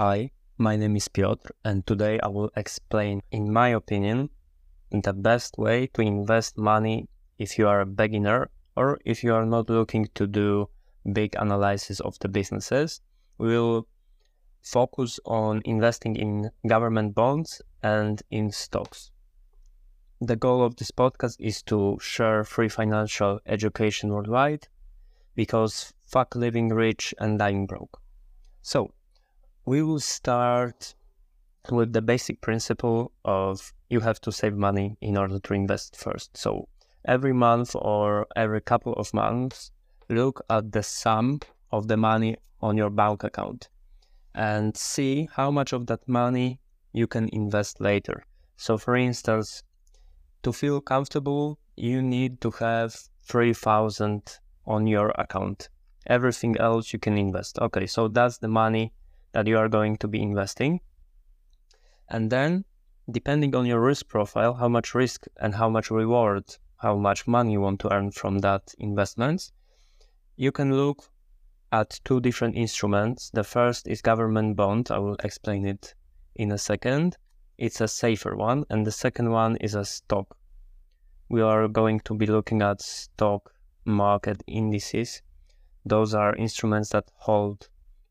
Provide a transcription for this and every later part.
Hi, my name is Piotr, and today I will explain, in my opinion, the best way to invest money if you are a beginner or if you are not looking to do big analysis of the businesses. We will focus on investing in government bonds and in stocks. The goal of this podcast is to share free financial education worldwide because fuck living rich and dying broke. So, we will start with the basic principle of you have to save money in order to invest first. So every month or every couple of months, look at the sum of the money on your bank account and see how much of that money you can invest later. So, for instance, to feel comfortable, you need to have 3000 on your account. Everything else you can invest. Okay, so that's the money that you are going to be investing. And then, depending on your risk profile, how much risk and how much reward, how much money you want to earn from that investment, you can look at two different instruments. The first is government bond. I will explain it in a second. It's a safer one. And the second one is a stock. We are going to be looking at stock market indices. Those are instruments that hold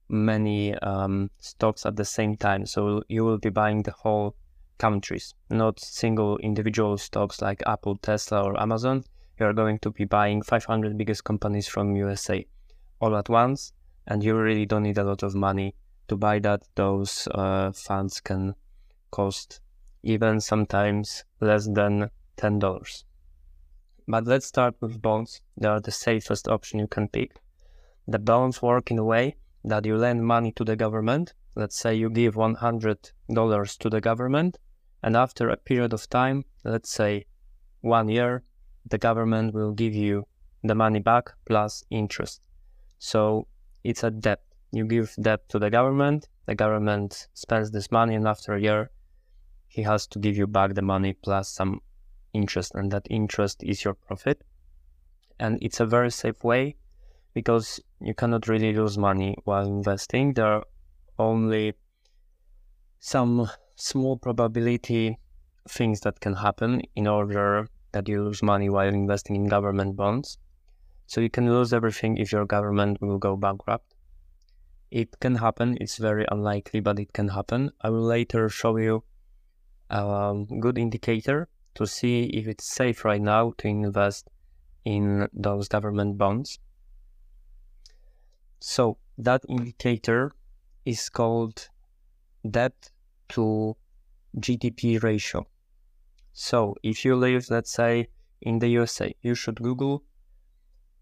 many um, stocks at the same time. So you will be buying the whole countries, not single individual stocks like Apple, Tesla, or Amazon. You are going to be buying 500 biggest companies from USA all at once, and you really don't need a lot of money to buy that. Those uh, funds can cost even sometimes less than ten dollars. But let's start with bonds. They are the safest option you can pick. The bonds work in a way that you lend money to the government. Let's say you give $100 to the government, and after a period of time, let's say one year, the government will give you the money back plus interest. So it's a debt. You give debt to the government, the government spends this money, and after a year, he has to give you back the money plus some interest, and that interest is your profit. And it's a very safe way because you cannot really lose money while investing. There are only some small probability things that can happen in order that you lose money while investing in government bonds. So you can lose everything if your government will go bankrupt. It can happen, it's very unlikely, but it can happen. I will later show you a good indicator to see if it's safe right now to invest in those government bonds. So that indicator is called debt to GDP ratio. So if you live, let's say, in the USA, you should Google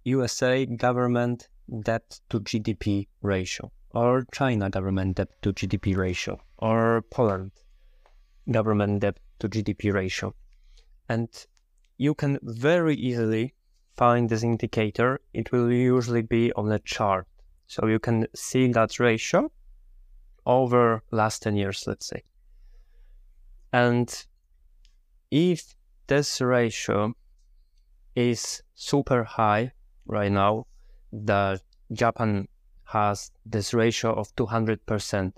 USA government debt to GDP ratio, or China government debt to GDP ratio, or Poland government debt to GDP ratio. And you can very easily find this indicator. It will usually be on a chart so you can see that ratio over last 10 years, let's say. And if this ratio is super high right now, the Japan has this ratio of 200%,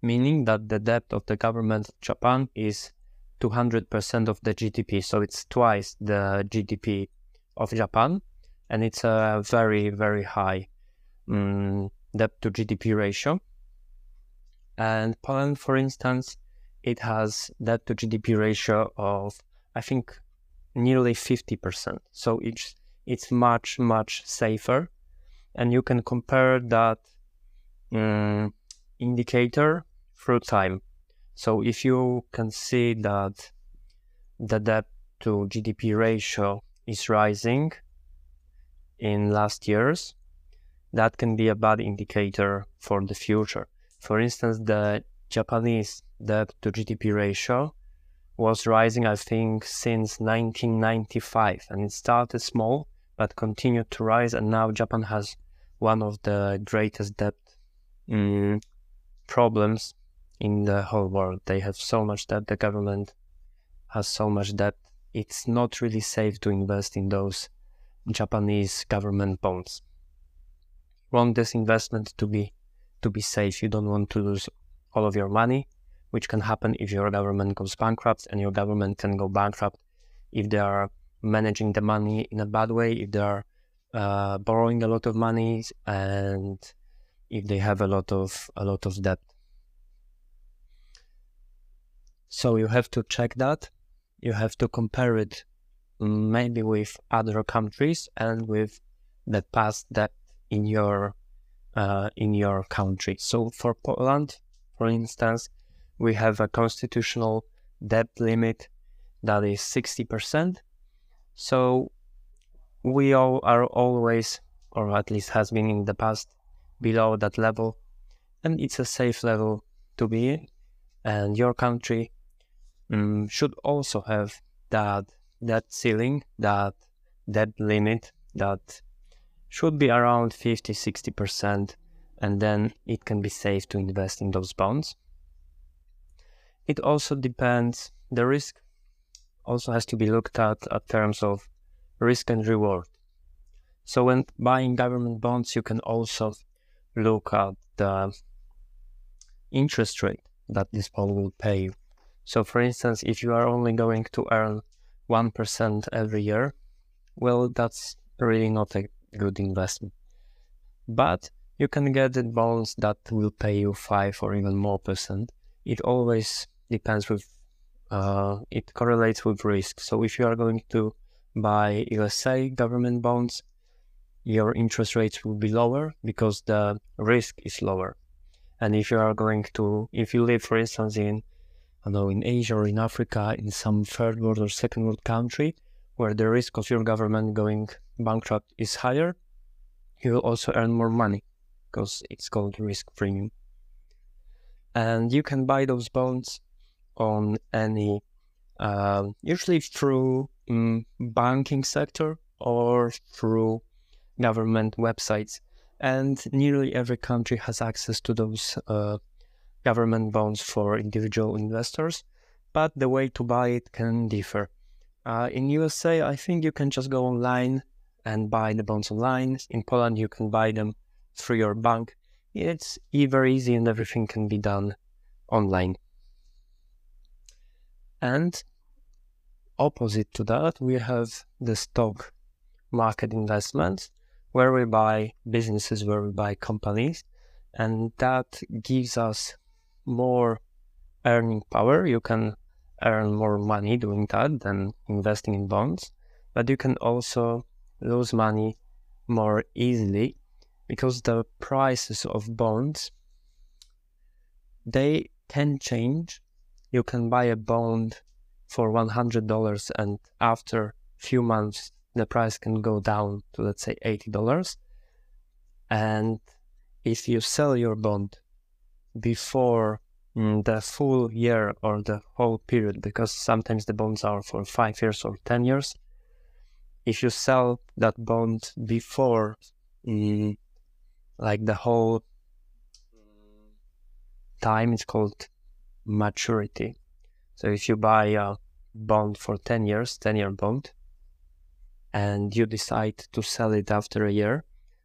meaning that the debt of the government of Japan is 200% of the GDP. So it's twice the GDP of Japan, and it's a very, very high um, debt to GDP ratio. And Poland, for instance, it has debt to GDP ratio of, I think, nearly 50%. So it's, it's much, much safer. And you can compare that um, indicator through time. So if you can see that the debt to GDP ratio is rising in last years, that can be a bad indicator for the future. For instance, the Japanese debt to GDP ratio was rising, I think, since 1995, and it started small but continued to rise. And now Japan has one of the greatest debt um, problems in the whole world. They have so much debt, the government has so much debt. It's not really safe to invest in those Japanese government bonds want this investment to be to be safe. You don't want to lose all of your money, which can happen if your government goes bankrupt, and your government can go bankrupt if they are managing the money in a bad way, if they are uh, borrowing a lot of money, and if they have a lot of a lot of debt. So you have to check that. You have to compare it mm, maybe with other countries and with the past debt in your uh, in your country. So for Poland, for instance, we have a constitutional debt limit that is 60%. So we all are always, or at least has been in the past, below that level. And it's a safe level to be in. And your country um, should also have that that ceiling, that debt limit that should be around 50 60% and then it can be safe to invest in those bonds. It also depends, the risk also has to be looked at at terms of risk and reward. So when buying government bonds, you can also look at the interest rate that this bond will pay you. So for instance, if you are only going to earn 1% every year, well, that's really not a good investment. But you can get the bonds that will pay you 5 or even more percent. It always depends with, uh, it correlates with risk. So if you are going to buy USA government bonds, your interest rates will be lower because the risk is lower. And if you are going to, if you live, for instance, in I know in Asia or in Africa, in some third world or second world country, where the risk of your government going bankrupt is higher, you will also earn more money because it's called risk premium. And you can buy those bonds on any, uh, usually through um, banking sector or through government websites. And nearly every country has access to those uh, government bonds for individual investors, but the way to buy it can differ. Uh, in USA, I think you can just go online and buy the bonds online. In Poland, you can buy them through your bank. It's very easy and everything can be done online. And opposite to that, we have the stock market investments, where we buy businesses, where we buy companies, and that gives us more earning power. You can earn more money doing that than investing in bonds, but you can also lose money more easily because the prices of bonds they can change. You can buy a bond for $100 and after a few months the price can go down to let's say $80 and if you sell your bond before the full year or the whole period, because sometimes the bonds are for five years or 10 years. If you sell that bond before, mm, like the whole time, it's called maturity. So if you buy a bond for 10 years, 10 year bond, and you decide to sell it after a year,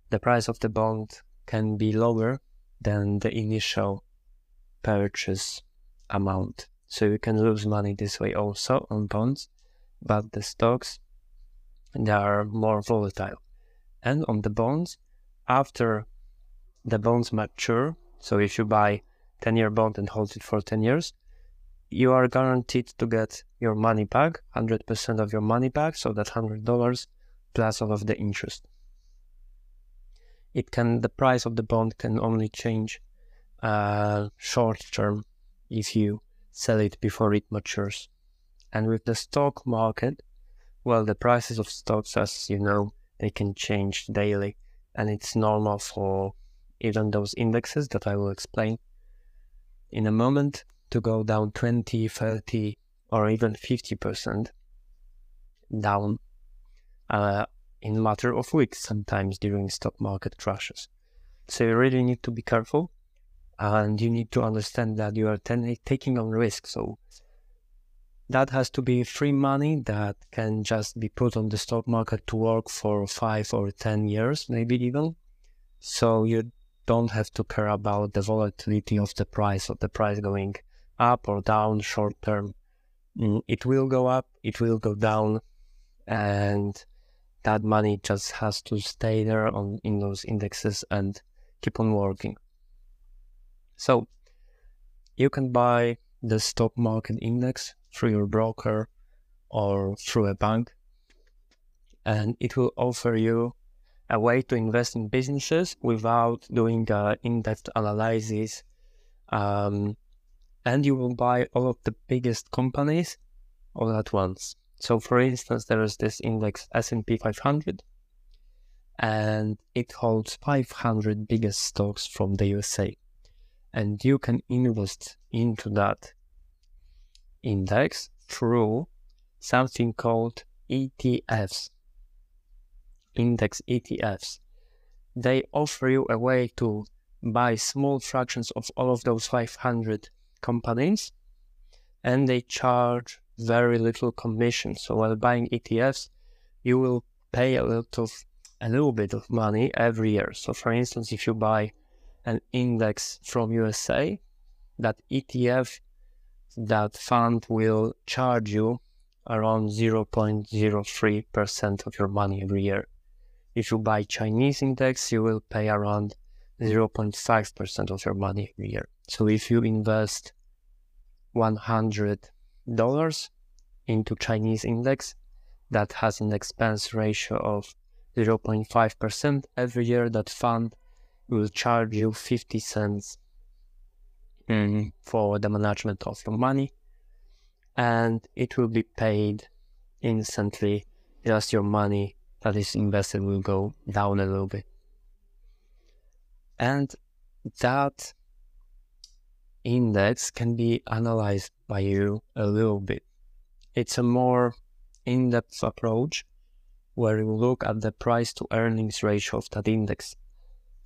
the price of the bond can be lower than the initial purchase amount. So you can lose money this way also on bonds, but the stocks they are more volatile. And on the bonds, after the bonds mature, so if you buy 10 year bond and hold it for 10 years, you are guaranteed to get your money back, 100% of your money back, so that $100 plus all of the interest it can the price of the bond can only change uh, short term if you sell it before it matures. And with the stock market, well, the prices of stocks, as you know, they can change daily, and it's normal for even those indexes that I will explain in a moment to go down 20, 30, or even 50% down uh, in matter of weeks sometimes during stock market crashes. So you really need to be careful and you need to understand that you are ten- taking on risk. So that has to be free money that can just be put on the stock market to work for five or 10 years, maybe even. So you don't have to care about the volatility of the price, of the price going up or down short term. Mm, it will go up, it will go down, and that money just has to stay there on in those indexes and keep on working. So you can buy the stock market index through your broker or through a bank, and it will offer you a way to invest in businesses without doing an in-depth analysis. Um, and you will buy all of the biggest companies all at once. So, for instance, there is this index S&P 500, and it holds 500 biggest stocks from the USA, and you can invest into that index through something called ETFs index ETFs. They offer you a way to buy small fractions of all of those 500 companies and they charge very little commission. So while buying ETFs, you will pay a little of a little bit of money every year. So for instance, if you buy an index from USA, that ETF, that fund will charge you around 0.03% of your money every year. If you buy Chinese index, you will pay around 0.5% of your money every year. So if you invest $100 into Chinese index that has an expense ratio of 0.5% every year, that fund will charge you 50 cents mm, for the management of your money and it will be paid instantly just your money that is invested will go down a little bit. And that index can be analyzed by you a little bit. It's a more in depth approach where you look at the price to earnings ratio of that index.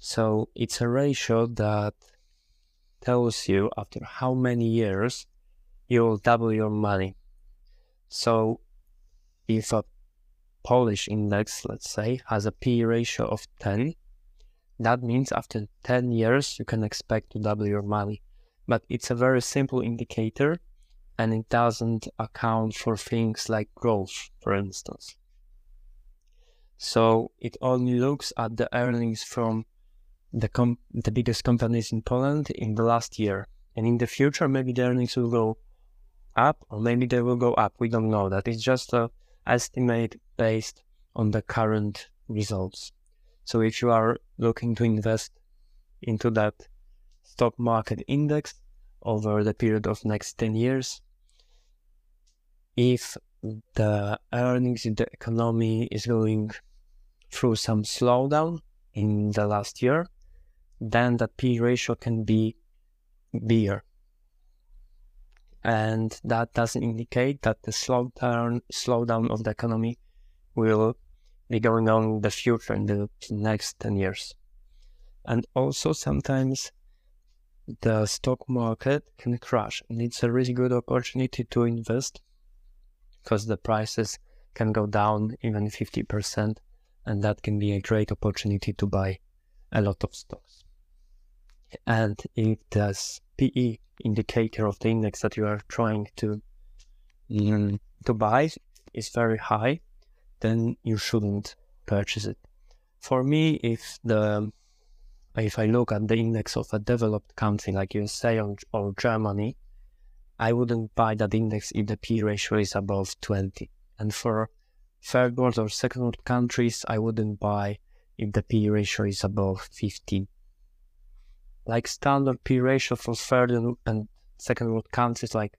So it's a ratio that tells you after how many years you'll double your money. So if a Polish index, let's say, has a P ratio of 10, that means after 10 years you can expect to double your money. But it's a very simple indicator and it doesn't account for things like growth, for instance. So it only looks at the earnings from the com- the biggest companies in Poland in the last year. And in the future, maybe the earnings will go up or maybe they will go up. We don't know that. It's just a estimate based on the current results. So if you are looking to invest into that stock market index over the period of next 10 years, if the earnings in the economy is going through some slowdown in the last year, then that P ratio can be bigger and that doesn't indicate that the slowdown slowdown of the economy will be going on in the future in the next 10 years. And also sometimes the stock market can crash and it's a really good opportunity to invest because the prices can go down even 50% and that can be a great opportunity to buy a lot of stocks. And if the PE indicator of the index that you are trying to mm, to buy is very high, then you shouldn't purchase it. For me, if the if I look at the index of a developed country like USA or, or Germany, I wouldn't buy that index if the P ratio is above 20. And for third world or second world countries, I wouldn't buy if the P ratio is above 15 like standard P ratio for third and second world countries like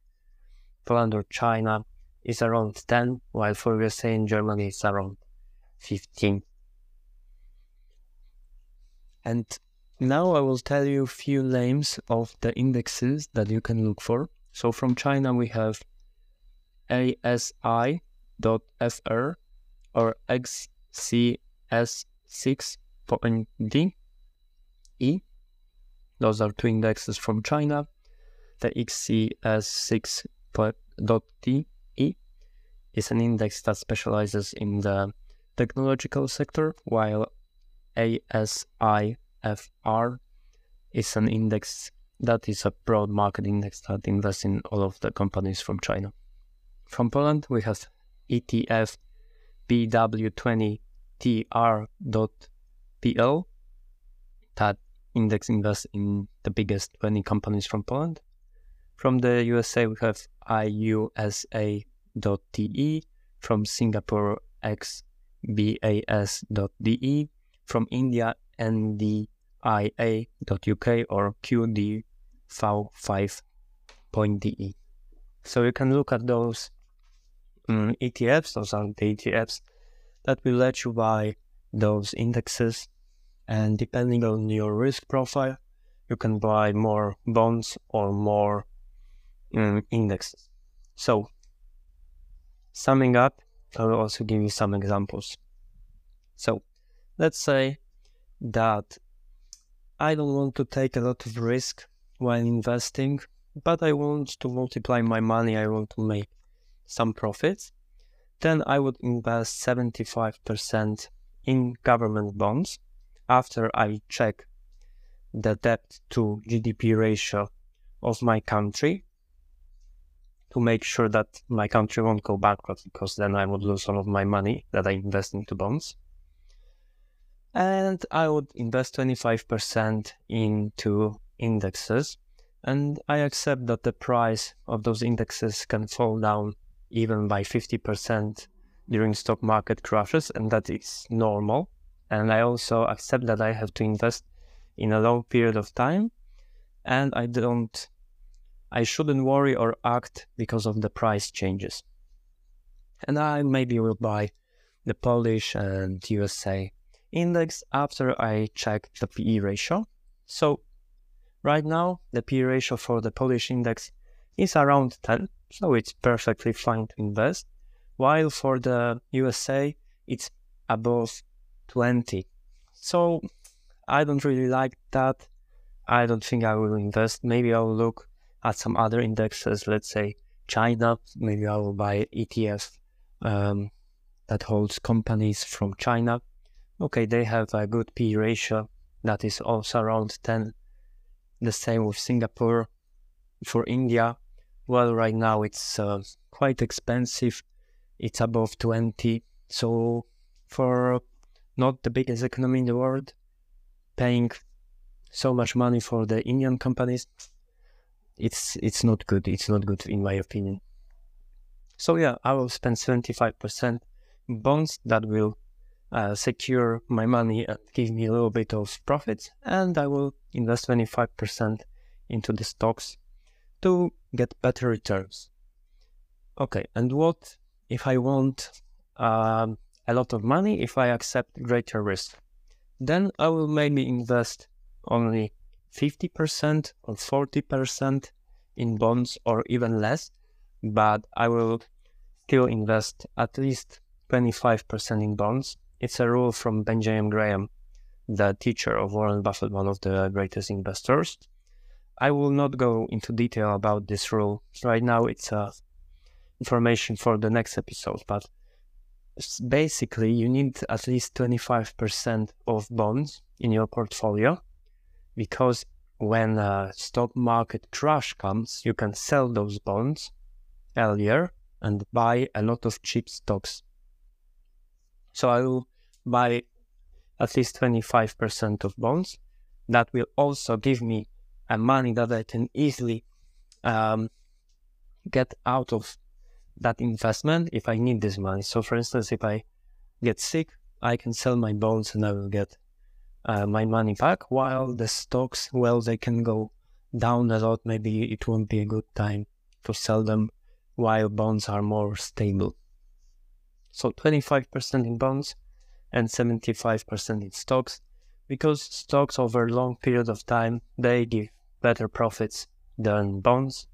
Poland or China is around 10, while for USA and Germany it's around 15. And now I will tell you a few names of the indexes that you can look for. So from China we have ASI.fr or XCS6.D E those are two indexes from China. The XCS6.DE is an index that specializes in the technological sector, while ASIFR is an index that is a broad market index that invests in all of the companies from China. From Poland, we have ETF BW20TR.PL that index invests in the biggest 20 companies from Poland. From the USA, we have IUSA.TE. From Singapore, XBAS.DE. From India, NDIA.UK or QDV5.DE. So you can look at those um, ETFs, those are the ETFs that will let you buy those indexes. And depending on your risk profile, you can buy more bonds or more um, indexes. So, summing up, I will also give you some examples. So, let's say that I don't want to take a lot of risk while investing, but I want to multiply my money, I want to make some profits, then I would invest 75% in government bonds after I check the debt to GDP ratio of my country to make sure that my country won't go bankrupt because then I would lose all of my money that I invest into bonds. And I would invest 25% into indexes. And I accept that the price of those indexes can fall down even by 50% during stock market crashes, and that is normal. And I also accept that I have to invest in a long period of time, and I don't, I shouldn't worry or act because of the price changes. And I maybe will buy the Polish and USA index after I check the PE ratio. So right now, the PE ratio for the Polish index is around 10 so it's perfectly fine to invest. While for the USA, it's above 20. So I don't really like that. I don't think I will invest. Maybe I'll look at some other indexes, let's say China. Maybe I will buy ETF um, that holds companies from China. Okay, they have a good P ratio that is also around 10. The same with Singapore. For India, well, right now it's uh, quite expensive. It's above 20. So for not the biggest economy in the world, paying so much money for the Indian companies, it's it's not good. It's not good in my opinion. So yeah, I will spend 75% bonds that will uh, secure my money and give me a little bit of profits, and I will invest 25% into the stocks to get better returns. Okay, and what if I want um, a lot of money if I accept greater risk? Then I will maybe invest only 50% or 40% in bonds or even less, but I will still invest at least 25% in bonds. It's a rule from Benjamin Graham, the teacher of Warren Buffett, one of the greatest investors. I will not go into detail about this rule. Right now, it's uh, information for the next episode, but basically, you need at least 25% of bonds in your portfolio because when a stock market crash comes, you can sell those bonds earlier and buy a lot of cheap stocks. So I will buy at least 25% of bonds. That will also give me a money that I can easily um, get out of that investment if I need this money. So, for instance, if I get sick, I can sell my bonds and I will get uh, my money back. While the stocks, well, they can go down a lot. Maybe it won't be a good time to sell them while bonds are more stable. So, 25% in bonds and 75% in stocks because stocks over a long period of time they give better profits than bonds.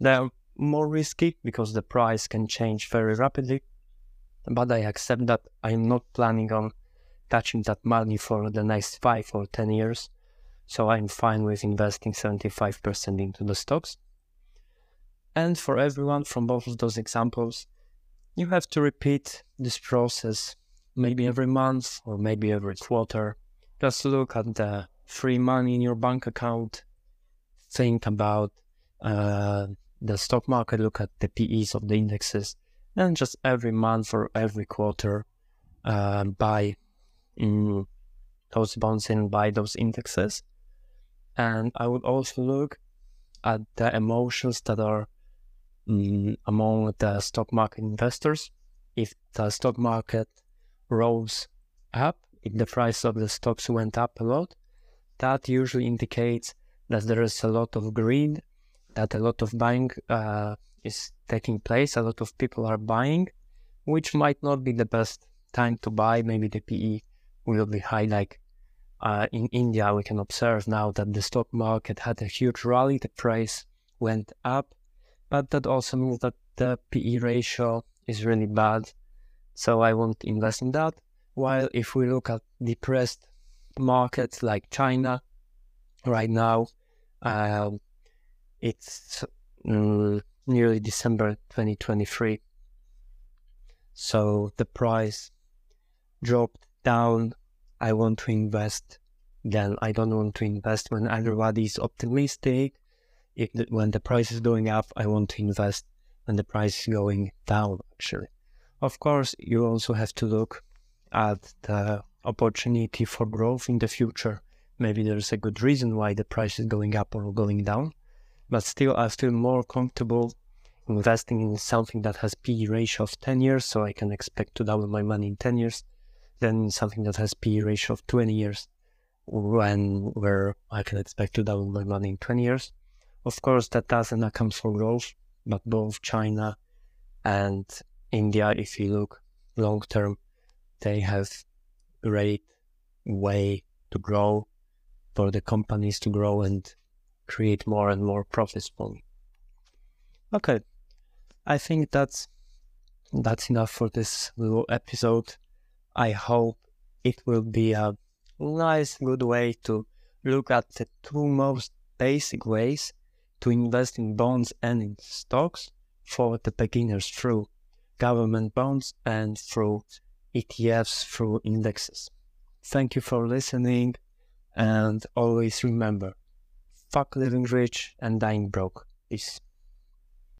They are more risky because the price can change very rapidly, but I accept that I'm not planning on touching that money for the next five or 10 years. So I'm fine with investing 75% into the stocks. And for everyone from both of those examples, you have to repeat this process maybe every month or maybe every quarter. Just look at the free money in your bank account, think about uh, the stock market, look at the PEs of the indexes, and just every month or every quarter uh, buy mm, those bonds and buy those indexes. And I would also look at the emotions that are mm, among the stock market investors. If the stock market rose up, if the price of the stocks went up a lot, that usually indicates that there is a lot of greed, that a lot of buying uh, is taking place, a lot of people are buying, which might not be the best time to buy. Maybe the PE will be high. Like uh, in India, we can observe now that the stock market had a huge rally, the price went up, but that also means that the PE ratio is really bad. So I won't invest in that. While if we look at depressed markets like China right now, um, it's mm, nearly December 2023. So the price dropped down. I want to invest. Then I don't want to invest when everybody is optimistic. If the, when the price is going up, I want to invest when the price is going down. Actually, of course, you also have to look at the opportunity for growth in the future. Maybe there's a good reason why the price is going up or going down, but still I feel more comfortable investing in something that has PE ratio of 10 years, so I can expect to double my money in 10 years, than something that has PE ratio of 20 years, when where I can expect to double my money in 20 years. Of course, that doesn't account for growth, but both China and India, if you look long term, they have great way to grow for the companies to grow and create more and more profits for me. Okay, I think that's that's enough for this little episode. I hope it will be a nice, good way to look at the two most basic ways to invest in bonds and in stocks for the beginners through government bonds and through ETFs through indexes. Thank you for listening and always remember fuck living rich and dying broke. Peace.